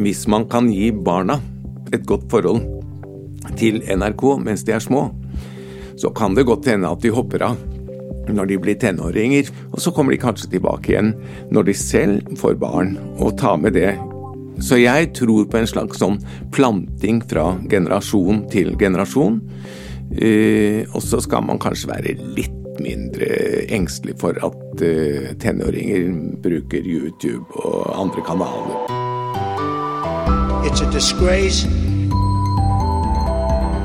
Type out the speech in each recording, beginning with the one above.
hvis man kan gi barna et godt forhold til NRK mens de er små, så kan det godt hende at de hopper av når de blir tenåringer, og så kommer de kanskje tilbake igjen når de selv får barn, og tar med det. Så jeg tror på en slags sånn planting fra generasjon til generasjon. Eh, og så skal man kanskje være litt mindre engstelig for at uh, tenåringer bruker YouTube og andre kanaler. It's a disgrace.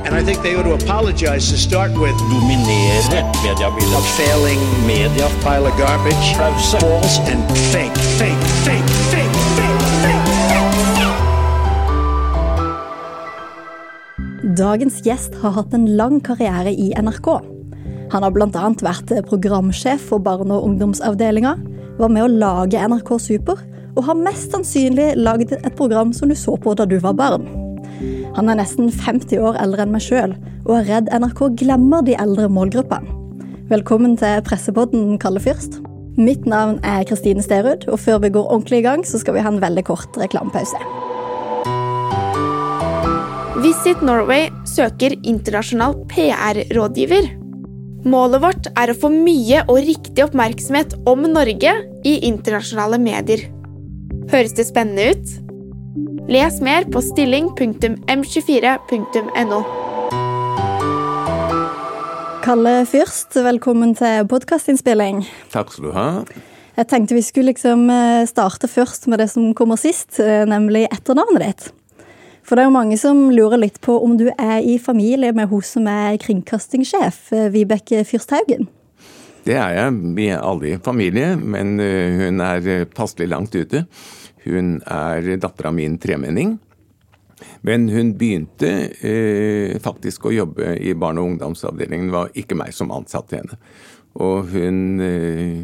And I think they ought to apologize to start with. Dominere mediebildet. A failing media. Pile of garbage. False and fake, fake, fake, fake, fake, fake. Dagens gjest har hatt en lang karriere i NRK. Han har bl.a. vært programsjef for barne- og ungdomsavdelinga, var med å lage NRK Super, og har mest sannsynlig laget et program som du så på da du var barn. Han er nesten 50 år eldre enn meg sjøl, og er redd NRK glemmer de eldre målgruppene. Velkommen til pressepodden Kalle Fyrst. Mitt navn er Kristine Sterud, og før vi går ordentlig i gang, så skal vi ha en veldig kort reklamepause. Visit Norway søker internasjonal PR-rådgiver. Målet vårt er å få mye og riktig oppmerksomhet om Norge i internasjonale medier. Høres det spennende ut? Les mer på stilling.m24.no. Kalle Fyrst, velkommen til podkastinnspilling. Takk skal du ha. Jeg tenkte vi skulle liksom eh, starte først med det som kommer sist, eh, nemlig etternavnet ditt. For det er jo mange som lurer litt på om du er i familie med hun som er kringkastingssjef, eh, Vibeke Fyrsthaugen? Det er jeg. Vi er alle i familie, men hun er passelig langt ute. Hun er datter av min tremenning. Men hun begynte eh, faktisk å jobbe i barne- og ungdomsavdelingen. Det var ikke meg som ansatte henne. Og hun eh,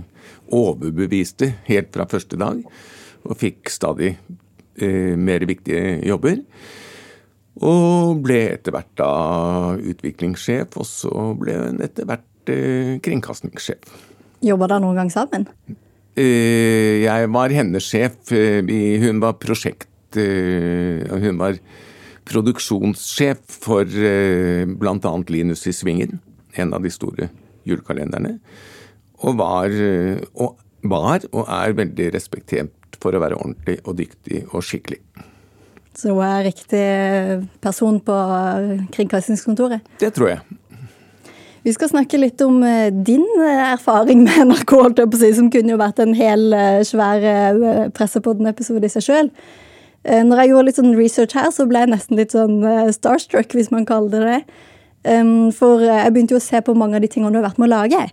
overbeviste helt fra første dag, og fikk stadig eh, mer viktige jobber. Og ble etter hvert da utviklingssjef, og så ble hun etter hvert eh, kringkastingssjef. Jobba dere noen gang sammen? Eh, jeg var hennes sjef. Eh, hun var prosjekt... Eh, hun var produksjonssjef for bl.a. Linus i Svingen, en av de store julekalenderne. Og var, og var og er veldig respektert for å være ordentlig og dyktig og skikkelig. Så hun er riktig person på Kringkastingskontoret? Det tror jeg. Vi skal snakke litt om eh, din eh, erfaring med NRK, som kunne jo vært en hel eh, svær Pressepodden-episode i seg sjøl. Når jeg gjorde litt sånn research her, så ble jeg nesten litt sånn starstruck, hvis man kaller det det. For jeg begynte jo å se på mange av de tingene du har vært med å lage.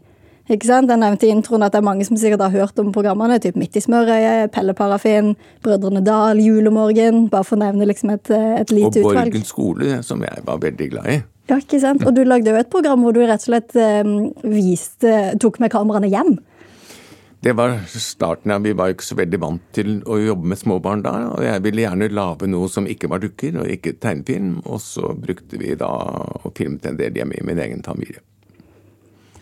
Ikke sant? Jeg nevnte i introen at det er mange som sikkert har hørt om programmene. typ Midt i smørøyet, Pelle Parafin, Brødrene Dal, Julemorgen. Bare for å nevne liksom et, et lite utvalg. Og Borgen skole, som jeg var veldig glad i. Ja, ikke sant? Og du lagde jo et program hvor du rett og slett um, viste, tok med kameraene hjem. Det var starten av Vi var ikke så veldig vant til å jobbe med småbarn da. Og jeg ville gjerne lage noe som ikke var dukker og ikke tegnefilm. Og så brukte vi da og filmet en del hjemme i min egen familie.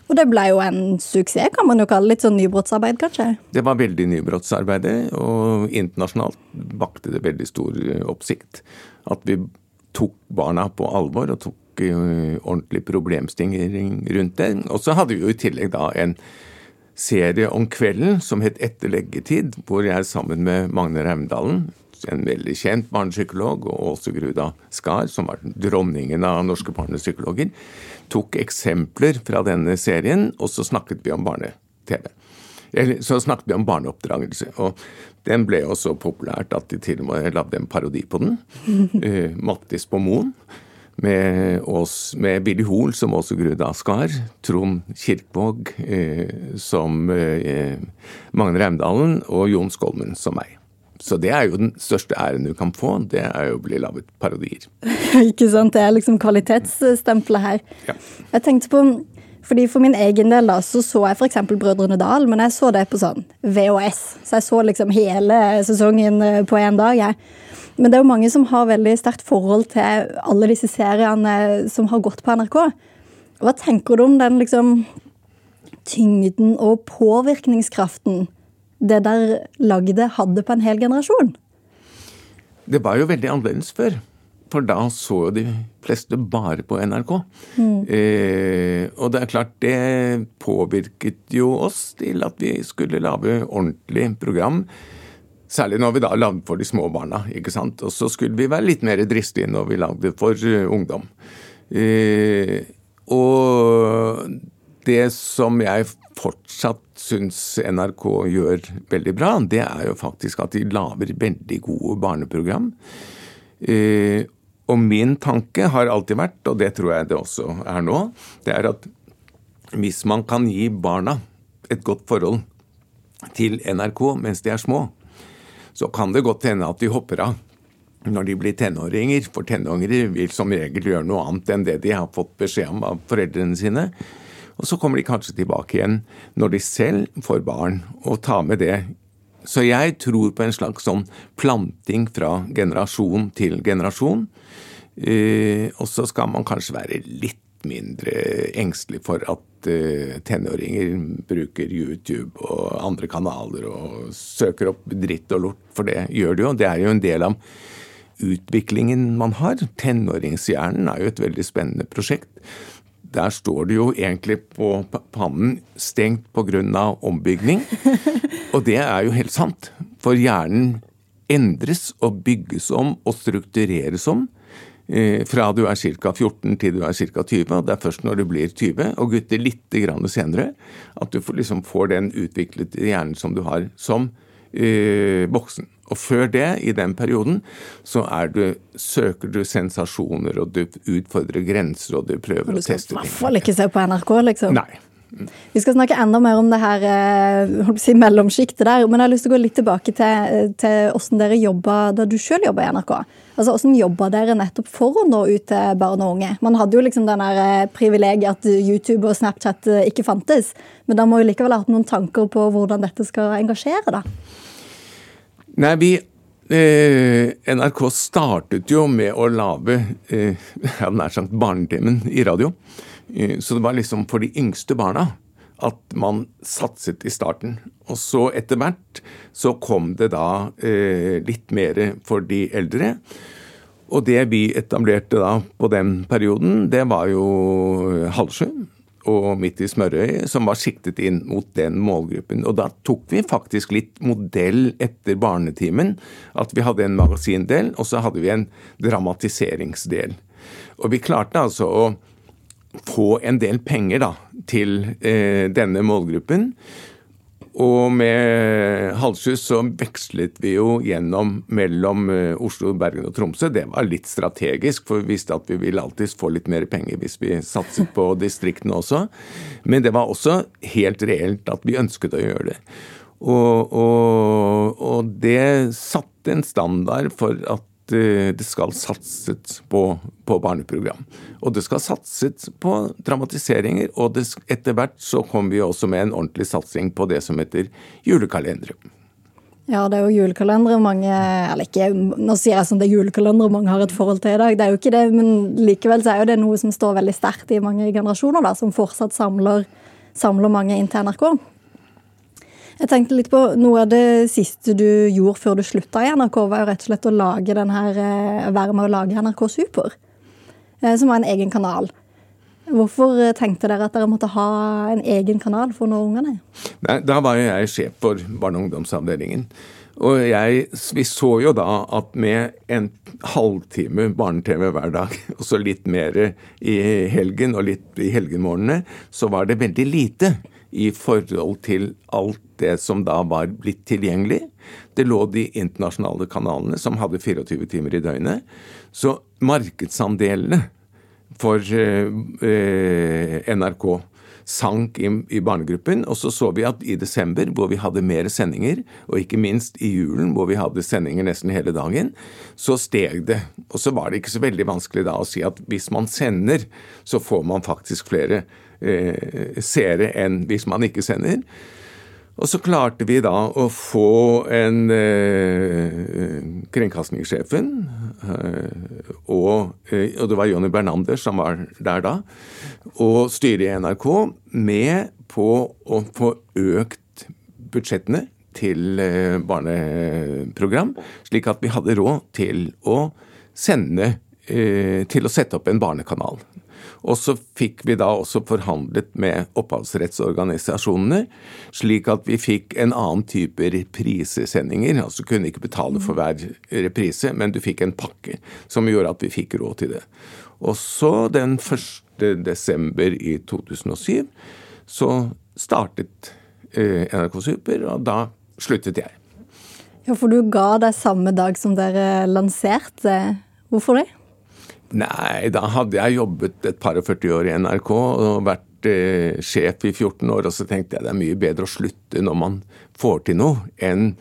Og det ble jo en suksess, kan man jo kalle litt sånn nybrottsarbeid, kanskje? Det var veldig nybrottsarbeid, og internasjonalt vakte det veldig stor eh, oppsikt. At vi tok barna på alvor og tok uh, ordentlig problemstilling rundt det. Og så hadde vi jo i tillegg da en serie om kvelden som het Etter leggetid, hvor jeg sammen med Magne Raumdalen, en veldig kjent barnepsykolog, og Åse Gruda Skar, som var dronningen av norske barnepsykologer, tok eksempler fra denne serien, og så snakket vi om barne-TV. Så snakket vi om barneoppdragelse, og den ble jo så populært at de til og med lagde en parodi på den. uh, Mattis på Moen. Med, oss, med Billy Hoel som også Gruda Skar, Trond Kirkvaag eh, som eh, Magne Reimdalen og Jon Skolmen som meg. Så det er jo den største æren du kan få, det er jo å bli laget parodier. Ikke sant, det er liksom kvalitetsstempelet her. Ja. Jeg tenkte på, fordi For min egen del da, så så jeg f.eks. Brødrene Dal, men jeg så det på sånn VHS. Så jeg så liksom hele sesongen eh, på én dag. jeg. Men det er jo mange som har veldig sterkt forhold til alle disse seriene som har gått på NRK. Hva tenker du om den liksom tyngden og påvirkningskraften det der lagde, hadde på en hel generasjon? det var jo veldig annerledes før. For da så jo de fleste bare på NRK. Mm. Eh, og det er klart, det påvirket jo oss til at vi skulle lage ordentlig program. Særlig når vi da lagde for de små barna. ikke sant? Og så skulle vi være litt mer dristige når vi lagde for uh, ungdom. Eh, og det som jeg fortsatt syns NRK gjør veldig bra, det er jo faktisk at de lager veldig gode barneprogram. Eh, og min tanke har alltid vært, og det tror jeg det også er nå, det er at hvis man kan gi barna et godt forhold til NRK mens de er små, så kan det godt hende at de hopper av når de blir tenåringer. For tenåringer vil som regel gjøre noe annet enn det de har fått beskjed om av foreldrene sine. Og så kommer de kanskje tilbake igjen når de selv får barn, og tar med det så jeg tror på en slags sånn planting fra generasjon til generasjon. Eh, og så skal man kanskje være litt mindre engstelig for at eh, tenåringer bruker YouTube og andre kanaler og søker opp dritt og lort, for det gjør de jo. Det er jo en del av utviklingen man har. Tenåringshjernen er jo et veldig spennende prosjekt. Der står det jo egentlig på pannen 'stengt pga. ombygning'. Og det er jo helt sant. For hjernen endres og bygges om og struktureres om fra du er ca. 14 til du er ca. 20. og Det er først når du blir 20, og gutter litt grann senere, at du liksom får den utviklede hjernen som du har som eh, voksen. Og før det, i den perioden, så du, søker du sensasjoner, og du utfordrer grenser, og du prøver å teste ting. Du skal i hvert fall ikke se på NRK, liksom. Nei. Vi skal snakke enda mer om det her eh, si, mellomsjiktet der, men jeg har lyst til å gå litt tilbake til, til hvordan dere jobba da du sjøl jobba i NRK. Altså, Hvordan jobba dere nettopp for å nå ut til barn og unge? Man hadde jo liksom den eh, privilegiet at YouTube og Snapchat eh, ikke fantes, men da må jo likevel ha hatt noen tanker på hvordan dette skal engasjere, da? Nei, vi eh, NRK startet jo med å lage eh, nær sagt Barnetimen i radio. Eh, så det var liksom for de yngste barna at man satset i starten. Og så etter hvert så kom det da eh, litt mer for de eldre. Og det vi etablerte da på den perioden, det var jo Halvsjø og Midt i Smørøy, som var siktet inn mot den målgruppen. Og da tok vi faktisk litt modell etter Barnetimen. At vi hadde en magasindel, og så hadde vi en dramatiseringsdel. Og vi klarte altså å få en del penger da, til eh, denne målgruppen. Og med Halshus så vekslet vi jo gjennom mellom eh, Oslo, Bergen og Tromsø. Det var litt strategisk, for vi visste at vi ville alltids få litt mer penger hvis vi satset på distriktene også. Men det var også helt reelt at vi ønsket å gjøre det. Og, og, og det satte en standard for at det skal satses på, på, barneprogram. Og det skal satses på dramatiseringer, og det, etter hvert så kommer vi også med en ordentlig satsing på det som heter julekalendere. Ja, det er jo julekalendere mange Eller ikke, nå sier jeg som det er julekalendere mange har et forhold til i dag. Det er jo ikke det, men likevel så er jo det noe som står veldig sterkt i mange generasjoner, da, som fortsatt samler, samler mange inn til NRK. Jeg tenkte litt på Noe av det siste du gjorde før du slutta i NRK, var jo rett og slett å lage den her, eh, være med å lage NRK Super, eh, som var en egen kanal. Hvorfor eh, tenkte dere at dere måtte ha en egen kanal for å nå ungene? Nei, da var jeg sjef for barne- og ungdomsavdelingen. Og jeg, vi så jo da at med en halvtime barne-TV hver dag, og så litt mer i helgen og litt i helgenmorgenene, så var det veldig lite i forhold til alt det som da var blitt tilgjengelig. Det lå de internasjonale kanalene som hadde 24 timer i døgnet. Så markedsandelene for eh, eh NRK sank i, i, barnegruppen. Og så så vi at i desember, hvor vi hadde mer sendinger, og ikke minst i julen, hvor vi hadde sendinger nesten hele dagen, så steg det. Og så var det ikke så veldig vanskelig da å si at hvis man sender, så får man faktisk flere seere enn hvis man ikke sender. Og så klarte vi da å få en eh, Kringkastingssjefen, eh, og, eh, og, det var Jonny Bernander som var der da, og styret i NRK med på å få økt budsjettene til eh, barneprogram, slik at vi hadde råd til å sende eh, Til å sette opp en barnekanal. Og så fikk vi da også forhandlet med opphavsrettsorganisasjonene, slik at vi fikk en annen type reprisesendinger. Altså kunne ikke betale for hver reprise, men du fikk en pakke som gjorde at vi fikk råd til det. Og så den 1. desember i 2007 så startet eh, NRK Super, og da sluttet jeg. Ja, For du ga deg samme dag som dere lanserte. Hvorfor det? Nei, da hadde jeg jobbet et par og 40 år i NRK og vært eh, sjef i 14 år, og så tenkte jeg det er mye bedre å slutte når man får til noe, enn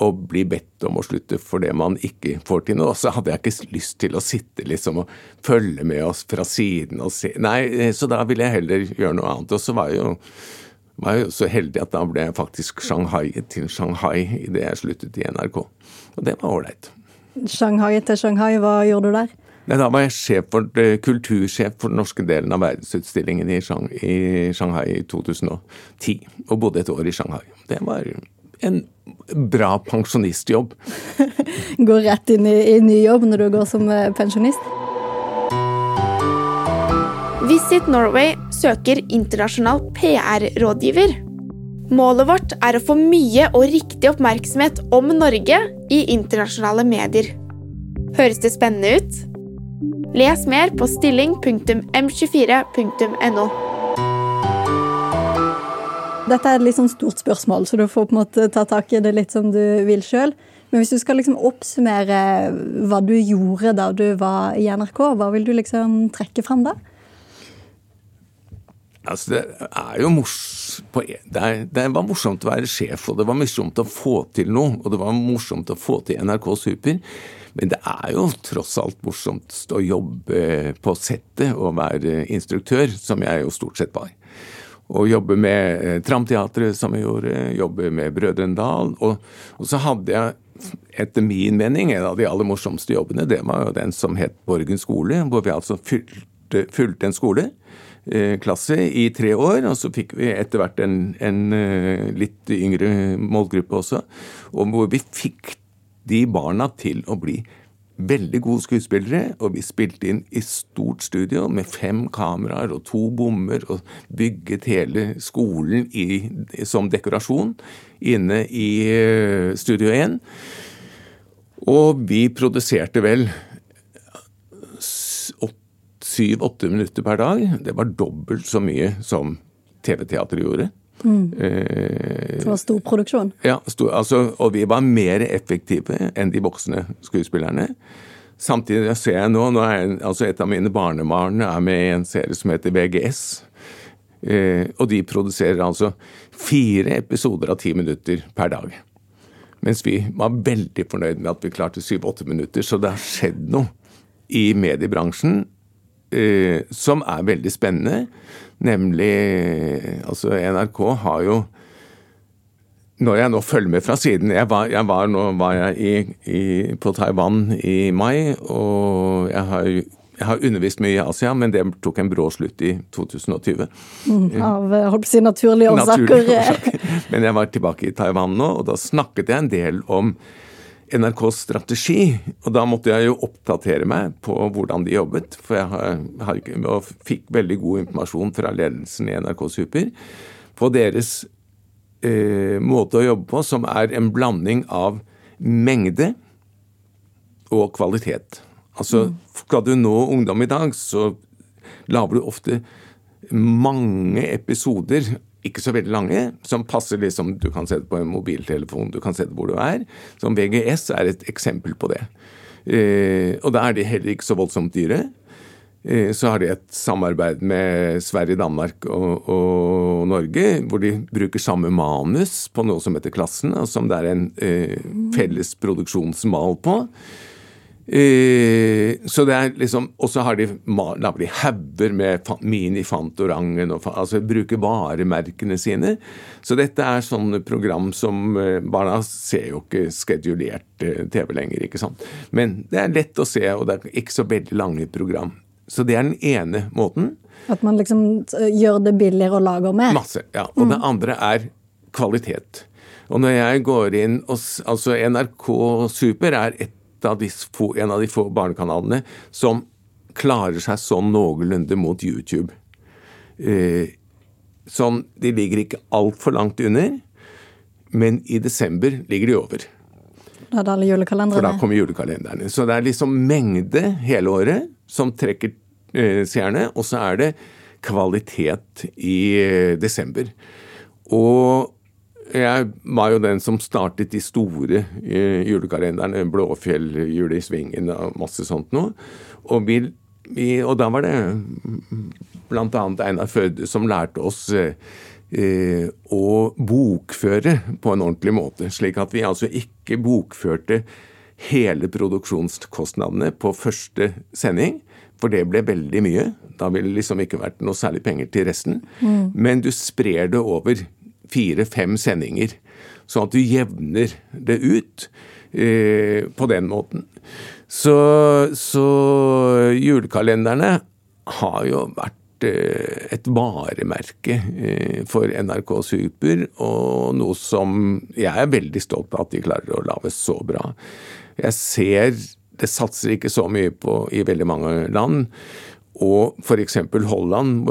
å bli bedt om å slutte fordi man ikke får til noe. Og så hadde jeg ikke lyst til å sitte liksom og følge med oss fra siden og se Nei, eh, så da ville jeg heller gjøre noe annet. Og så var jeg jo, var jeg så heldig at da ble jeg faktisk Shanghai til Shanghai idet jeg sluttet i NRK. Og det var ålreit. Shanghai til Shanghai, hva gjorde du der? Nei, Da var jeg for, eh, kultursjef for den norske delen av verdensutstillingen i, Shanghai i 2010, og bodde et år i Shanghai. Det var en bra pensjonistjobb. Går rett inn i, i ny jobb når du går som eh, pensjonist? Visit Norway søker internasjonal PR-rådgiver. Målet vårt er å få mye og riktig oppmerksomhet om Norge i internasjonale medier. Høres det spennende ut? Les mer på stilling.m24.no. Dette er et litt sånn stort spørsmål, så du får på en måte ta tak i det litt som du vil sjøl. Men hvis du skal liksom oppsummere hva du gjorde da du var i NRK, hva vil du liksom trekke fram da? Altså, det er jo mors det, er, det, var morsomt å være sjef, og det var morsomt å få til noe. Og det var morsomt å få til NRK Super. Men det er jo tross alt morsomt å jobbe på settet og være instruktør, som jeg jo stort sett var. Og jobbe med eh, Tramteatret, som jeg gjorde, jobbe med Brødrene Dal. Og, og, så hadde jeg, etter min mening, en av de aller morsomste jobbene, det var jo den som het Borgen skole, hvor vi altså fulgte, fulgte en skole eh, klasse i tre år, og så fikk vi etter hvert en, en, eh, litt yngre målgruppe også, og hvor vi fikk de barna til å bli veldig gode skuespillere, og vi spilte inn i stort studio med fem kameraer og to bommer, og bygget hele skolen i, som dekorasjon inne i eh, Studio 1. Og vi produserte vel syv-åtte minutter per dag. Det var dobbelt så mye som TV-teatret gjorde. Mm. det var stor produksjon? Ja, stor, altså, og vi var mer effektive enn de voksne skuespillerne. Samtidig ser jeg nå, nå er altså Et av mine barnebarn er med i en serie som heter VGS. Eh, og de produserer altså fire episoder av ti minutter per dag. Mens vi var veldig fornøyd med at vi klarte syv-åtte minutter. Så det har skjedd noe i mediebransjen eh, som er veldig spennende. Nemlig Altså, NRK har jo når jeg nå følger med fra siden Jeg var, jeg var nå var jeg i, i, på Taiwan i mai, og jeg har, jeg har undervist mye i Asia, men det tok en brå slutt i 2020. Mm, av holdt på å si naturlige årsaker. Naturlige Men jeg var tilbake i Taiwan nå, og da snakket jeg en del om NRKs strategi. Og da måtte jeg jo oppdatere meg på hvordan de jobbet. For jeg har, har, og fikk veldig god informasjon fra ledelsen i NRK Super på deres eh, måte å jobbe på, som er en blanding av mengde og kvalitet. Altså, mm. skal du nå ungdom i dag, så lager du ofte mange episoder ikke så veldig lange, som passer liksom Du kan se på en mobiltelefon, du kan se hvor du er. Som VGS er et eksempel på det. Eh, og da er de heller ikke så voldsomt dyre. Eh, så har de et samarbeid med Sverige, Danmark og, og, Norge, hvor de bruker samme manus på noe som heter Klassen, og som det er en eh, felles produksjonsmal på. Eh, så det er liksom, Og så har de, lager de hauger med Mini-Fantorangen, og altså bruker varemerkene sine. Så dette er sånne program som eh, Barna ser jo ikke skedulert eh, TV lenger, ikke sant. Men det er lett å se, og det er ikke så veldig lange program. Så det er den ene måten. At man liksom gjør det billigere å lage mer? Masse, ja. Og mm. det andre er kvalitet. Og når jeg går inn og Altså, NRK Super er av de, en av de få barnekanalene som klarer seg sånn noenlunde mot YouTube. Eh, sånn, De ligger ikke altfor langt under, men i desember ligger de over. Da er det alle julekalenderne. For da kommer julekalenderne. Så det er liksom mengde hele året som trekker eh, seerne, og så er det kvalitet i eh, desember. Og jeg var jo den som startet de store eh, julekalenderne, Blåfjell, Jule i Svingen og masse sånt noe. Og, vi, vi, og da var det bl.a. Einar Førde som lærte oss eh, eh, å bokføre på en ordentlig måte. Slik at vi altså ikke bokførte hele produksjonskostnadene på første sending. For det ble veldig mye. Da ville det liksom ikke vært noe særlig penger til resten. Mm. Men du sprer det over fire-fem sendinger. Sånn at du jevner det ut eh, på den måten. Så, så, julekalenderne har jo vært eh, et varemerke eh, for NRK Super, og noe som jeg er veldig stolt av at de klarer å lage så bra. Jeg ser det satser ikke så mye på i veldig mange land. Og f.eks. Holland,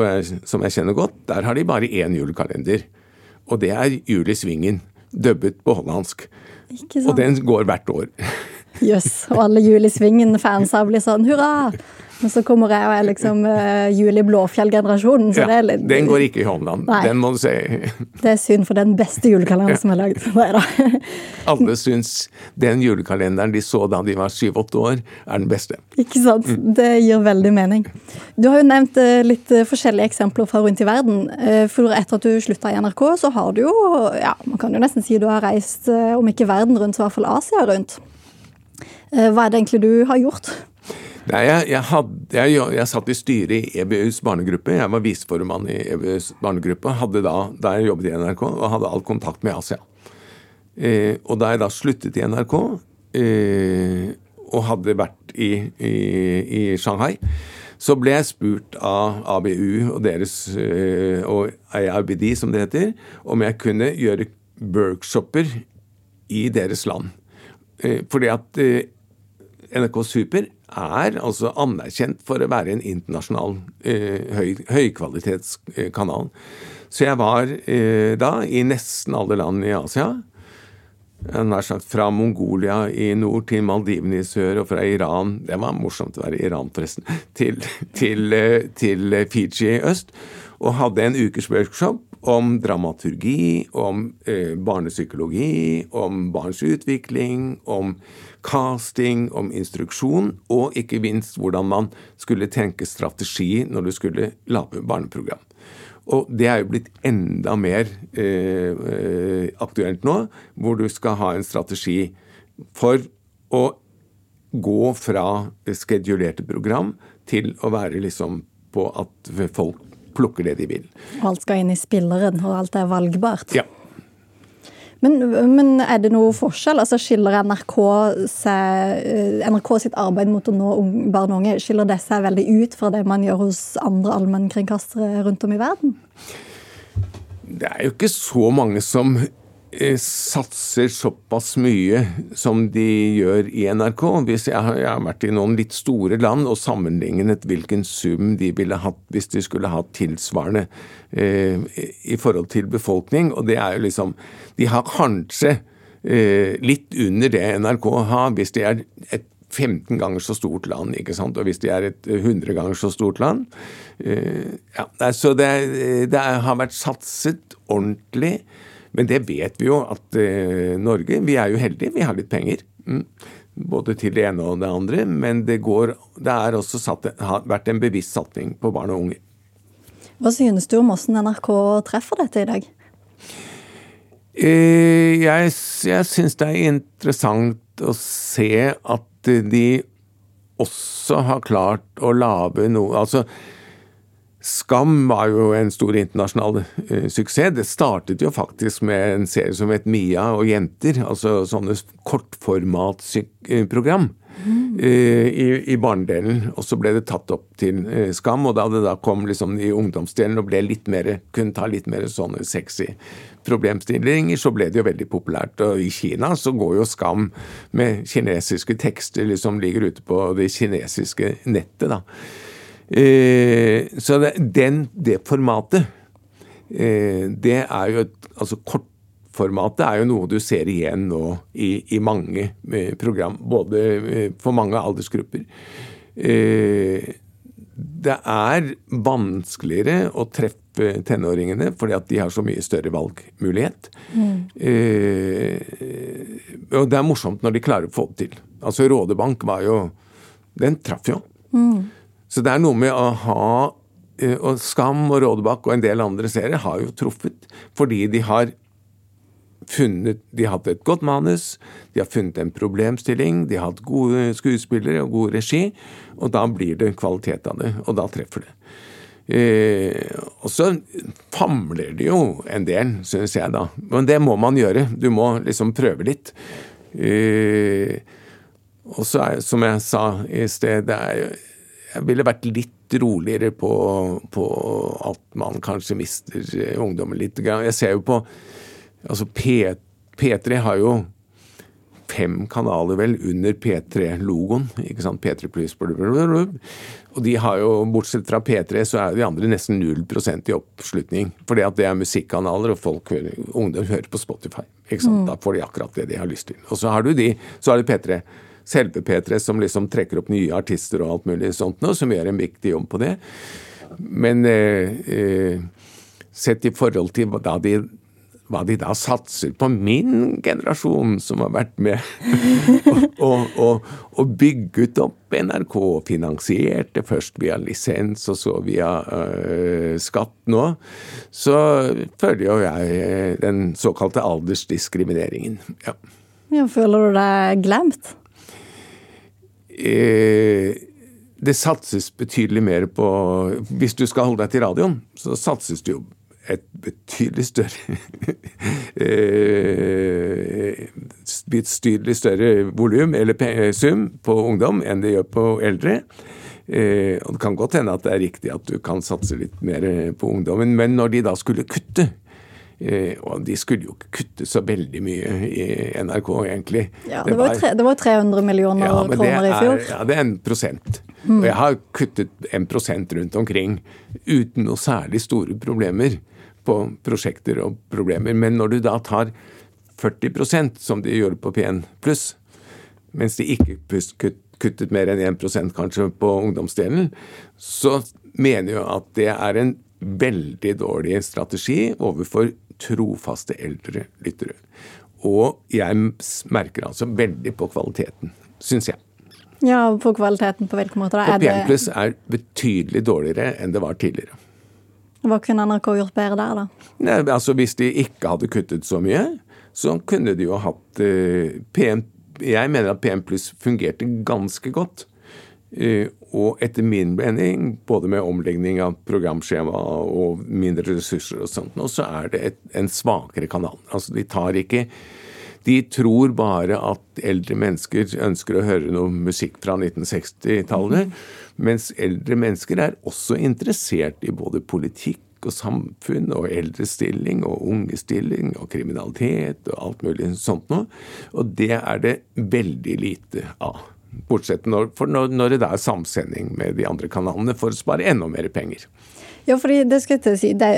som jeg kjenner godt, der har de bare én julekalender og det er Julie Svingen, dubbet på hollandsk. Og den går hvert år. Jøss. Yes, og alle Juli Svingen-fansa blir sånn hurra! Men så kommer jeg og er liksom uh, Juli Blåfjell-generasjonen. Ja, det litt... Den går ikke i Holland. Nei. Den må du si. det er synd, for den beste julekalenderen ja. som er lagd. Nei da. Alle syns den julekalenderen de så da de var syv-åtte år, er den beste. Ikke sant. Mm. Det gir veldig mening. Du har jo nevnt uh, litt uh, forskjellige eksempler fra rundt i verden. For etter at du slutta i NRK, så har du jo, ja, man kan jo nesten si du har reist, om ikke verden rundt, så i hvert fall Asia rundt. Hva er det egentlig du har gjort? Nei, jeg, jeg, hadde, jeg, jeg, satt i styret i EBUs barnegruppe. Jeg var viseformann i EBUs barnegruppe hadde da, da jeg jobbet i NRK, og hadde all kontakt med Asia. Eh, og da jeg da sluttet i NRK, eh, og hadde vært i, i, i, Shanghai, så ble jeg spurt av ABU og deres, eh, og IRBD som det heter, om jeg kunne gjøre workshoper i deres land. Eh, fordi at eh, NRK Super er altså anerkjent for å være en internasjonal eh, høy, høykvalitetskanal. Så jeg var eh, da i nesten alle land i Asia. Nær sagt fra Mongolia i nord til Maldivene i sør, og fra Iran Det var morsomt å være i Iran, forresten. Til, til, eh, til Fiji i øst. Og hadde en ukers workshop om dramaturgi, om eh, barnepsykologi, om barns utvikling, om casting, om instruksjon, og ikke minst hvordan man skulle tenke strategi når du skulle lage barneprogram. Og det er jo blitt enda mer eh, eh, aktuelt nå, hvor du skal ha en strategi for å gå fra skedulerte program til å være liksom på at folk plukker det de vil. Og alt skal inn i spilleren, og alt er valgbart? Ja. Men, men, er det noe forskjell? Altså Skiller NRK, seg, eh, NRK sitt arbeid mot å nå barn og unge skiller det seg veldig ut fra det man gjør hos andre allmennkringkastere rundt om i verden? Det er jo ikke så mange som satser såpass mye som de gjør i NRK. Hvis jeg har, jeg har, vært i noen litt store land og sammenlignet hvilken sum de ville hatt hvis de skulle hatt tilsvarende eh, i forhold til befolkning, og det er jo liksom De har kanskje eh, litt under det NRK har, hvis de er et 15 ganger så stort land, ikke sant? og hvis de er et 100 ganger så stort land. Eh, ja, så det, det har vært satset ordentlig men det vet vi jo at eh, Norge Vi er jo heldige, vi har litt penger. Mm. Både til det ene og det andre. Men det, går, det også satt, har vært en bevisst satsing på barn og unge. Hva synes du om hvordan NRK treffer dette i dag? Eh, jeg, jeg syns det er interessant å se at de også har klart å lage noe Altså Skam var jo en stor internasjonal uh, suksess. Det startet jo faktisk med en serie som het Mia og jenter, altså sånne kortformatprogram. mm. i, i barnedelen. Og så ble det tatt opp til uh, Skam, og da det da kom liksom i ungdomsdelen og ble litt mer, kunne ta litt mer sånne sexy problemstillinger, så ble det jo veldig populært. Og i Kina så går jo Skam med kinesiske tekster liksom ligger ute på det kinesiske nettet, da. Eh, så det, den, det formatet, eh, det er jo et Altså kortformatet er jo noe du ser igjen nå i, i mange eh, program, både for mange aldersgrupper. Eh, det er vanskeligere å treffe tenåringene fordi at de har så mye større valgmulighet. Mm. og det er morsomt når de klarer å få det til. Altså Rådebank var jo Den traff jo. Mm. Så det er noe med å ha og Skam og Rådebakk og en del andre serier har jo truffet fordi de har funnet De har hatt et godt manus, de har funnet en problemstilling, de har hatt gode skuespillere og god regi, og da blir det kvalitet av det, og da treffer det. Eh, og så famler det jo en del, syns jeg, da. Men det må man gjøre. Du må liksom prøve litt. Eh, og så er som jeg sa i sted, det er Jeg ville vært litt roligere på, på at man kanskje mister ungdommen litt. Jeg ser jo på Altså P, P3 har jo fem kanaler vel under P3-logoen. ikke sant, P3 pluss, Og de har jo, bortsett fra P3, så er de andre nesten 0 i oppslutning. Fordi at det er musikkanaler, og folk, ungdom hører på Spotify. ikke sant, mm. Da får de akkurat det de har lyst til. Og så har du de, så har du P3. Selve P3 som liksom trekker opp nye artister og alt mulig sånt noe, som gjør en viktig jobb på det. Men eh, eh, sett i forhold til da de hva de da satser på min generasjon, som har vært med og, bygge opp NRK, finansiert det først via lisens og så via øh, skatt nå, så føler jo jeg øh, den såkalte aldersdiskrimineringen. Ja. ja føler du deg glemt? Eh, det satses betydelig mer på Hvis du skal holde deg til radioen, så satses det jo et betydelig større eh, betydelig større volum eller sum på ungdom enn det gjør på eldre. Eh, og Det kan godt hende at det er riktig at du kan satse litt mer på ungdommen, men når de da skulle kutte eh, og de skulle jo ikke kutte så veldig mye i NRK, egentlig. Ja, Det, det, var, tre, det var, 300 millioner ja, kroner i fjor. Ja, det er en prosent. Mm. Og jeg har kuttet en prosent rundt omkring uten noe særlig store problemer på prosjekter og problemer. Men når du da tar 40% som de gjorde på P1 pluss, mens de ikke kuttet mer enn 1% kanskje på ungdomsdelen, så mener jeg at det er en veldig dårlig strategi overfor trofaste eldre lyttere. Og jeg merker altså veldig på kvaliteten, syns jeg. Ja, på kvaliteten på hvilken måte? da? På P1 pluss er betydelig dårligere enn det var tidligere. Hva kunne NRK gjort bedre der, da? Nei, altså Hvis de ikke hadde kuttet så mye, så kunne de jo hatt uh, PM Jeg mener at PM pluss fungerte ganske godt. Uh, og etter min mening, både med omlegging av programskjema og mindre ressurser og sånt, så er det et, en svakere kanal. Altså De tar ikke de tror bare at eldre mennesker ønsker å høre noe musikk fra 1960-tallet. Mens eldre mennesker er også interessert i både politikk og samfunn og eldrestilling og ungestilling og kriminalitet og alt mulig sånt noe. Og det er det veldig lite av. Bortsett når, for når, når det er samsending med de andre kanalene for å spare enda mer penger. Ja, fordi det skal jeg til å si. Det,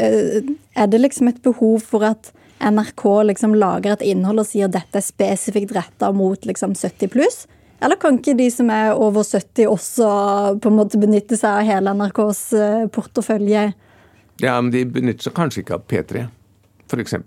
er det liksom et behov for at NRK liksom lager et innhold og sier dette er spesifikt retta mot liksom 70 pluss? Eller kan ikke de som er over 70 også på en måte benytte seg av hele NRKs eh, portefølje? Ja, men de benytter seg kanskje ikke av P3, f.eks.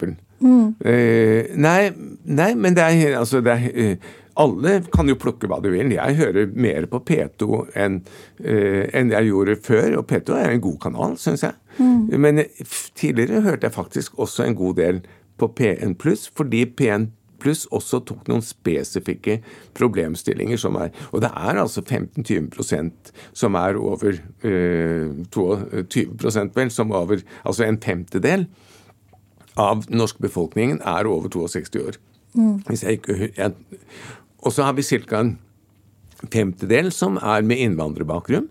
Mm. Eh, nei, nei, men det er altså det er, uh, Alle kan jo plukke hva de vil. Jeg hører mer på P2 enn, uh, en jeg gjorde før, og P2 er en god kanal, syns jeg. Mm. Men eh, tidligere hørte jeg faktisk også en god del på P1 pluss, fordi P1 pluss også tok noen spesifikke problemstillinger som er Og det er altså 15-20 som er over eh, 22 vel, som over Altså en femtedel av den norske befolkningen er over 62 år. Mm. Ikke jeg, Og så har vi ca. femtedel som er med innvandrerbakgrunn.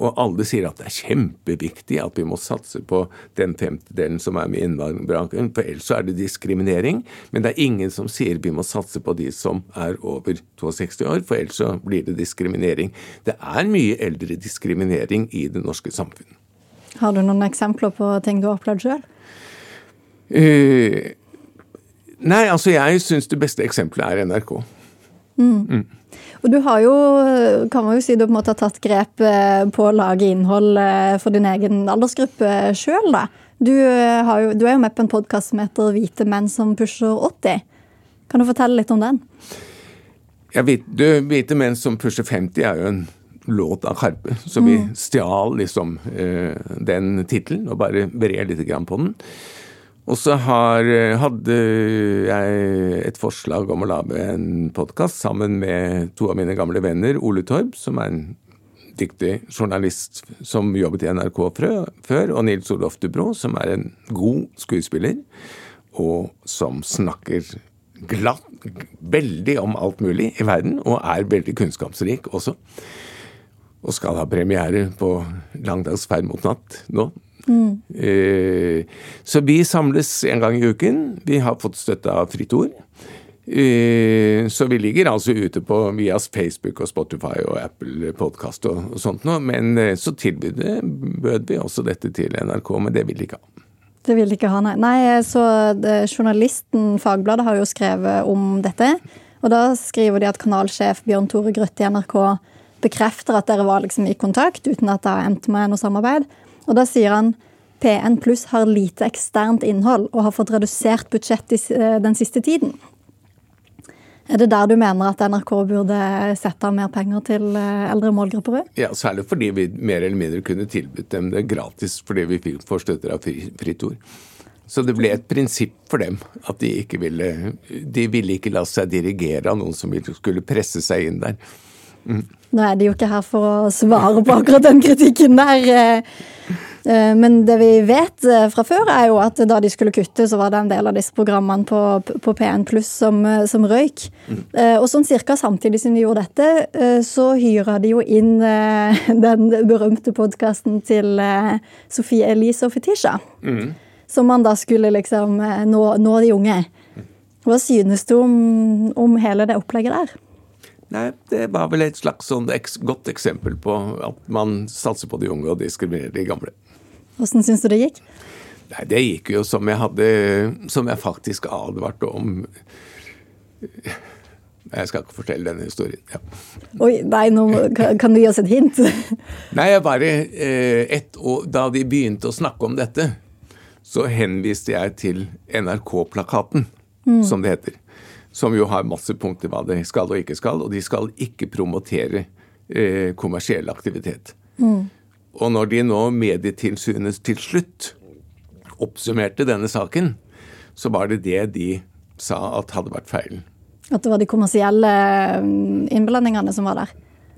Og alle sier at det er kjempeviktig at vi må satse på den femtedelen som er med innvandrerbakgrunn, for ellers er det diskriminering. Men det er ingen som sier vi må satse på de som er over 62 år, for ellers så blir det diskriminering. Det er mye eldre diskriminering i det norske samfunnet. Har du noen eksempler på ting du har opplevd sjøl? Uh, nei, altså jeg syns det beste eksempelet er NRK. Mm. Mm. Og du har jo, kan man jo si, du på en måte har tatt grep eh, på å lage innhold eh, for din egen aldersgruppe sjøl, da. Du, jo, du, er jo med på en podkast som heter 'Hvite menn som pusher 80'. Kan du fortelle litt om den? Ja, Hvite menn som pusher 50 er jo en låt av Karpe, så vi mm. stjal liksom den tittelen og bare vred litt grann på den. Og så har, hadde jeg et forslag om å lage en podkast sammen med to av mine gamle venner, Ole Torb, som er en dyktig journalist som jobbet i NRK før, og Nils Olof Dubro, som er en god skuespiller, og som snakker glatt, veldig om alt mulig i verden, og er veldig kunnskapsrik også. Og skal ha premiere på Langdagsferd mot natt nå. Mm. Eh, så vi samles en gang i uken. Vi har fått støtte av Fritt Ord. Eh, så vi ligger altså ute på via Facebook og Spotify og Apple Podkast og, sånt noe. Men eh, så tilbød vi også dette til NRK, men det vil de ikke ha. Det vil de ikke ha, nei. nei så det, Journalisten Fagbladet har jo skrevet om dette. Og da skriver de at kanalsjef Bjørn Tore Grøtte i NRK bekrefter at dere var liksom i kontakt, uten at det har endt med noe samarbeid. Og da sier han P1 pluss har lite eksternt innhold og har fått redusert budsjett eh, den siste tiden. Er det der du mener at NRK burde sette av mer penger til eh, eldre målgrupper? Ja, særlig fordi vi mer eller mindre kunne tilbudt dem det gratis fordi vi fikk forstøtter av Fritt Ord. Så det ble et prinsipp for dem at de ikke ville De ville ikke la seg dirigere av noen som skulle presse seg inn der. Mm. Nå er de jo ikke her for å svare på akkurat den kritikken der. Eh, eh, men det vi vet eh, fra før, er jo at da de skulle kutte, så var det en del av disse programmene på, på P1 Pluss som, som, røyk. Mm. Og sånn cirka samtidig som de gjorde dette, så hyra de jo inn den berømte podkasten til Sofie Elise og Fetisha. Mm. Som man da skulle liksom nå, nå de unge. Hva synes du om, om hele det opplegget der? Nei, det var vel et slags sånn godt eksempel på at man satser på de unge og diskriminerer de gamle. Åssen syns du det gikk? Nei, Det gikk jo som jeg hadde Som jeg faktisk advarte om. Jeg skal ikke fortelle denne historien. Ja. Oi, nei, nå kan du gi oss et hint? nei, jeg bare et år, Da de begynte å snakke om dette, så henviste jeg til NRK-plakaten, mm. som det heter som jo har masse punkter hva det skal og ikke skal, og de skal ikke promotere eh, kommersiell aktivitet. Mm. Og når de nå Medietilsynet til slutt oppsummerte denne saken, så var det det de sa at hadde vært feilen. At det var de kommersielle mm, innblandingene som var der?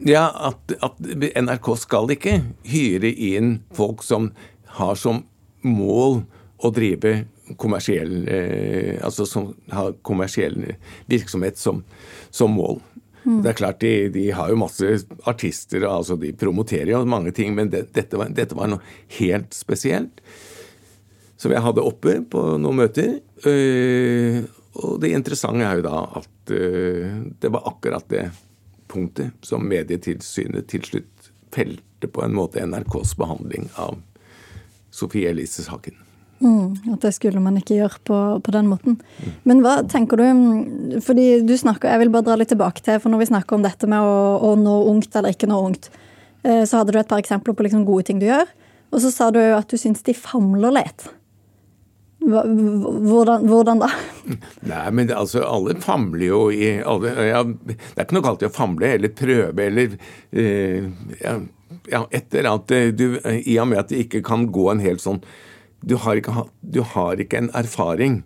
Ja, at, at NRK skal ikke hyre inn folk som har som mål å drive kommersiell eh, Altså som har kommersiell virksomhet som, som mål. Mm. Det er klart, de, de, har jo masse artister, altså de promoterer jo mange ting, men det, dette, var, dette, var, noe helt spesielt. Som jeg hadde oppe på noen møter. Øh, og det interessante er jo da at øh, det var akkurat det punktet som Medietilsynet til slutt felte på en måte NRKs behandling av Sofie Elise-saken. Mm, at det skulle man ikke gjøre på, på den måten. Mm. Men hva tenker du mm, Fordi du snakker, Jeg vil bare dra litt tilbake til, for når vi snakker om dette med å, å nå ungt eller ikke nå ungt, eh, så hadde du et par eksempler på liksom gode ting du gjør. Og så sa du at du syns de famler litt. Hvordan, hvordan, da? Nei, men det, altså, alle famler jo i alle, ja, Det er ikke noe galt i å famle eller prøve eller eh, ja, ja, et eller annet eh, du, I og med at de ikke kan gå en helt sånn du har, ikke, du har ikke en erfaring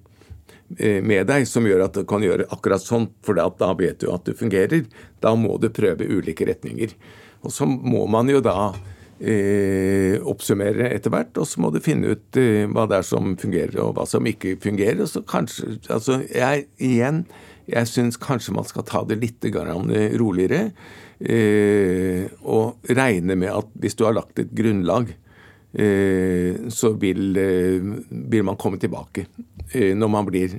eh, med deg som gjør at du kan gjøre akkurat sånn, for da vet du at du fungerer. Da må du prøve ulike retninger. Og så må man jo da eh, oppsummere etter hvert, og så må du finne ut eh, hva det er som fungerer og hva som ikke fungerer. Og så kanskje, altså jeg, igjen, jeg syns kanskje man skal ta det litt roligere. Eh, og regne med at hvis du har lagt et grunnlag, så vil, eh, vil, man komme tilbake eh, når man blir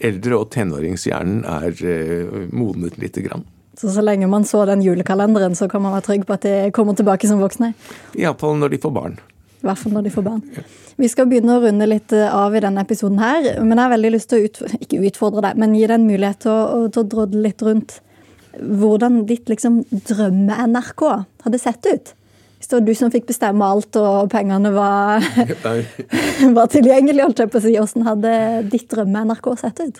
eldre og tenåringshjernen er eh, modnet lite grann. Så så lenge man så den julekalenderen, så kan man være trygg på at de kommer tilbake som voksne? Iallfall når de får barn. I hvert fall når de får barn. Vi skal begynne å runde litt eh, av i denne episoden her. Men jeg har veldig lyst til å ut, ikke utfordre deg, men gi deg en mulighet til å, til å drodle litt rundt hvordan ditt liksom drømme-NRK hadde sett ut. Hvis og du som fikk bestemme alt og pengene var, var tilgjengelig, holdt jeg på å si. Hvordan hadde ditt drømme-NRK sett ut?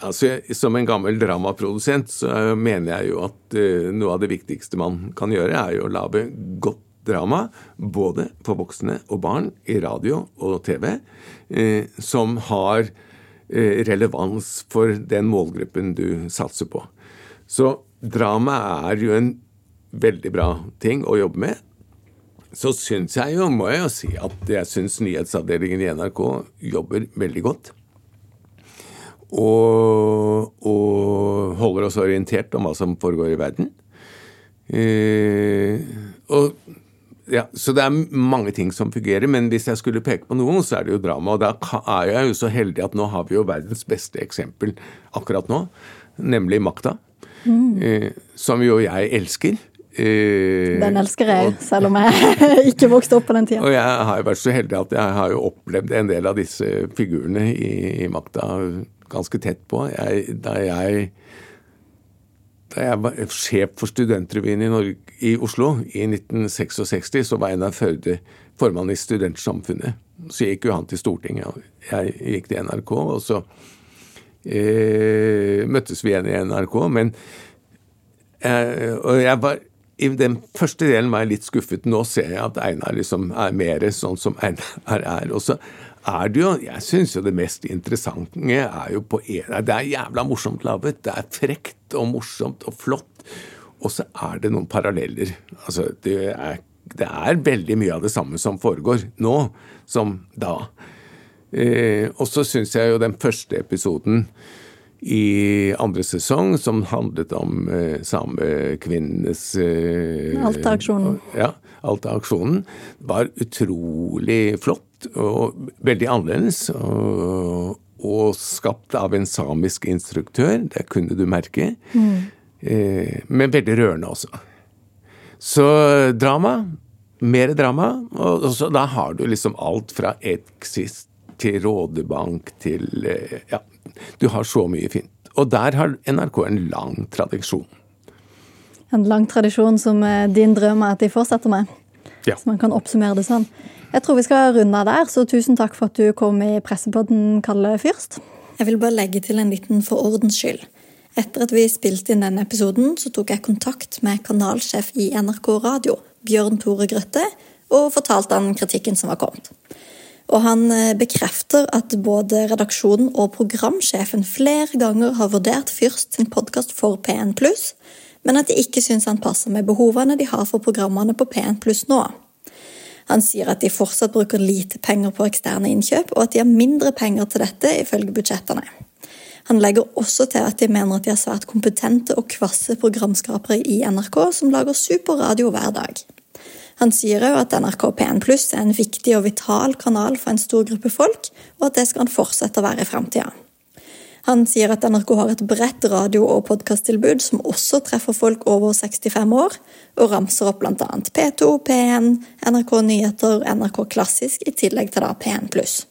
Altså, Som en gammel dramaprodusent så mener jeg jo at uh, noe av det viktigste man kan gjøre, er jo å lage godt drama, både for voksne og barn, i radio og TV, uh, som har uh, relevans for den målgruppen du satser på. Så drama er jo en veldig bra ting å jobbe med. Så syns jeg jo, må jeg jo si, at jeg syns nyhetsavdelingen i NRK jobber veldig godt og, og, holder oss orientert om hva som foregår i verden. Eh, og, ja, så det er mange ting som fungerer, men hvis jeg skulle peke på noen, så er det jo drama. Og da er jeg jo så heldig at nå har vi jo verdens beste eksempel akkurat nå, nemlig Makta. Mm. Eh, som jo jeg elsker. Eh, den elsker jeg, og, selv om jeg ikke vokste opp på den tida. Og jeg har jo vært så heldig at jeg har jo opplevd en del av disse figurene i, i Makta ganske tett på. Jeg, da, jeg, da jeg var sjef for Studentrevyen i, Norge, i Oslo i 1966, så var Einar Førde formann i Studentsamfunnet. Så gikk jo han til Stortinget, og jeg gikk til NRK. Og så eh, møttes vi igjen i NRK. Men eh, Og jeg var i den første delen var jeg litt skuffet. Nå ser jeg at Einar liksom er mer sånn som Einar er. Og så er det jo Jeg syns jo det mest interessante er jo på en Det er jævla morsomt laget. Det er frekt og morsomt og flott. Og så er det noen paralleller. Altså, det er, det er veldig mye av det samme som foregår nå, som da. Eh, og så syns jeg jo den første episoden i andre sesong, som handlet om eh, samekvinnenes eh, Alta-aksjonen. Ja, Alta-aksjonen. Var utrolig flott og veldig annerledes. Og, og, skapt av en samisk instruktør, det kunne du merke. Mm. Eh, men veldig rørende også. Så drama. Mer drama. Og, og så, da har du liksom alt fra Exist til Rådebank til eh, Ja, du har så mye fint. Og der har NRK en lang tradisjon. En lang tradisjon som eh, din drøm er at de fortsetter med? Ja. Så man kan oppsummere det sånn. Jeg tror vi skal runde av der, så tusen takk for at du kom i pressepodden, Kalle Fyrst. Jeg vil bare legge til en liten for ordens skyld. Etter at vi spilte inn denne episoden, så tok jeg kontakt med kanalsjef i NRK Radio, Bjørn Tore Grøtte, og fortalte han kritikken som var kommet. Og han eh, bekrefter at både redaksjonen og programsjefen flere ganger har vurdert Fyrst sin podkast for P1+, men at de ikke syns han passer med behovene de har for programmene på P1 nå. Han sier at de fortsatt bruker lite penger på eksterne innkjøp, og at de har mindre penger til dette ifølge budsjettene. Han legger også til at de mener at de har svært kompetente og kvasse programskapere i NRK som lager super radio hver dag. Han sier òg at NRK P1 Pluss er en viktig og vital kanal for en stor gruppe folk, og at det skal han fortsette å være i framtida. Han sier at NRK har et bredt radio- og podkasttilbud som også treffer folk over 65 år, og ramser opp bl.a. P2, P1, NRK Nyheter, NRK Klassisk, i tillegg til da P1 pluss.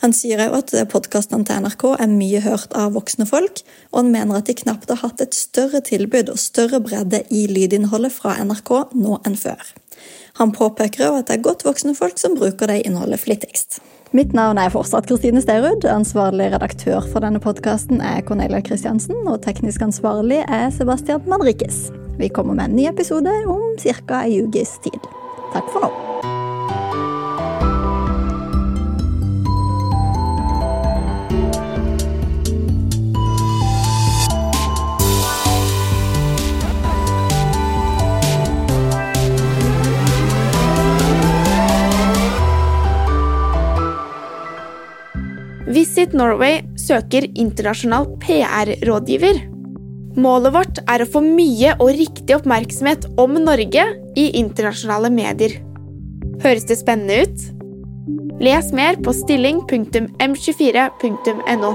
Han sier òg at podkastene til NRK er mye hørt av voksne folk, og han mener at de knapt har hatt et større tilbud og større bredde i lydinnholdet fra NRK nå enn før. Han påpeker òg at det er godt voksne folk som bruker det innholdet flittigst. Mitt navn er fortsatt Kristine Sterud. Ansvarlig redaktør for denne podkasten er Cornelia Kristiansen, og teknisk ansvarlig er Sebastian Manrikes. Vi kommer med en ny episode om ca. ei ukes tid. Takk for nå. Visit Norway søker internasjonal PR-rådgiver. Målet vårt er å få mye og riktig oppmerksomhet om Norge i internasjonale medier. Høres det spennende ut? Les mer på stilling.m24.no.